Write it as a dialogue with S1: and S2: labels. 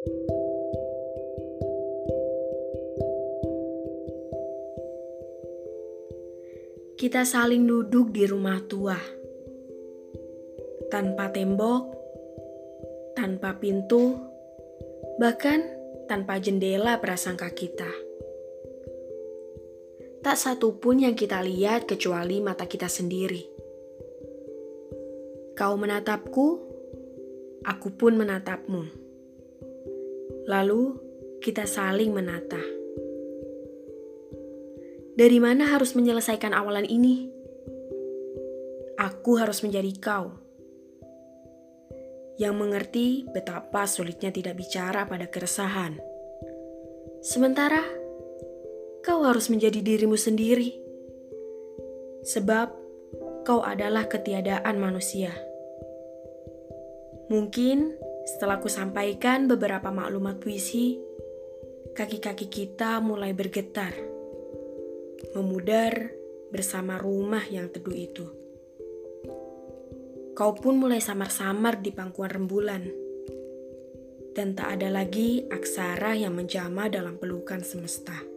S1: Kita saling duduk di rumah tua, tanpa tembok, tanpa pintu, bahkan tanpa jendela prasangka kita. Tak satu pun yang kita lihat kecuali mata kita sendiri. Kau menatapku, aku pun menatapmu. Lalu kita saling menatap. Dari mana harus menyelesaikan awalan ini? Aku harus menjadi kau yang mengerti betapa sulitnya tidak bicara pada keresahan. Sementara kau harus menjadi dirimu sendiri, sebab kau adalah ketiadaan manusia. Mungkin setelah ku sampaikan beberapa maklumat puisi, kaki-kaki kita mulai bergetar memudar bersama rumah yang teduh itu. Kau pun mulai samar-samar di pangkuan rembulan, dan tak ada lagi aksara yang menjama dalam pelukan semesta.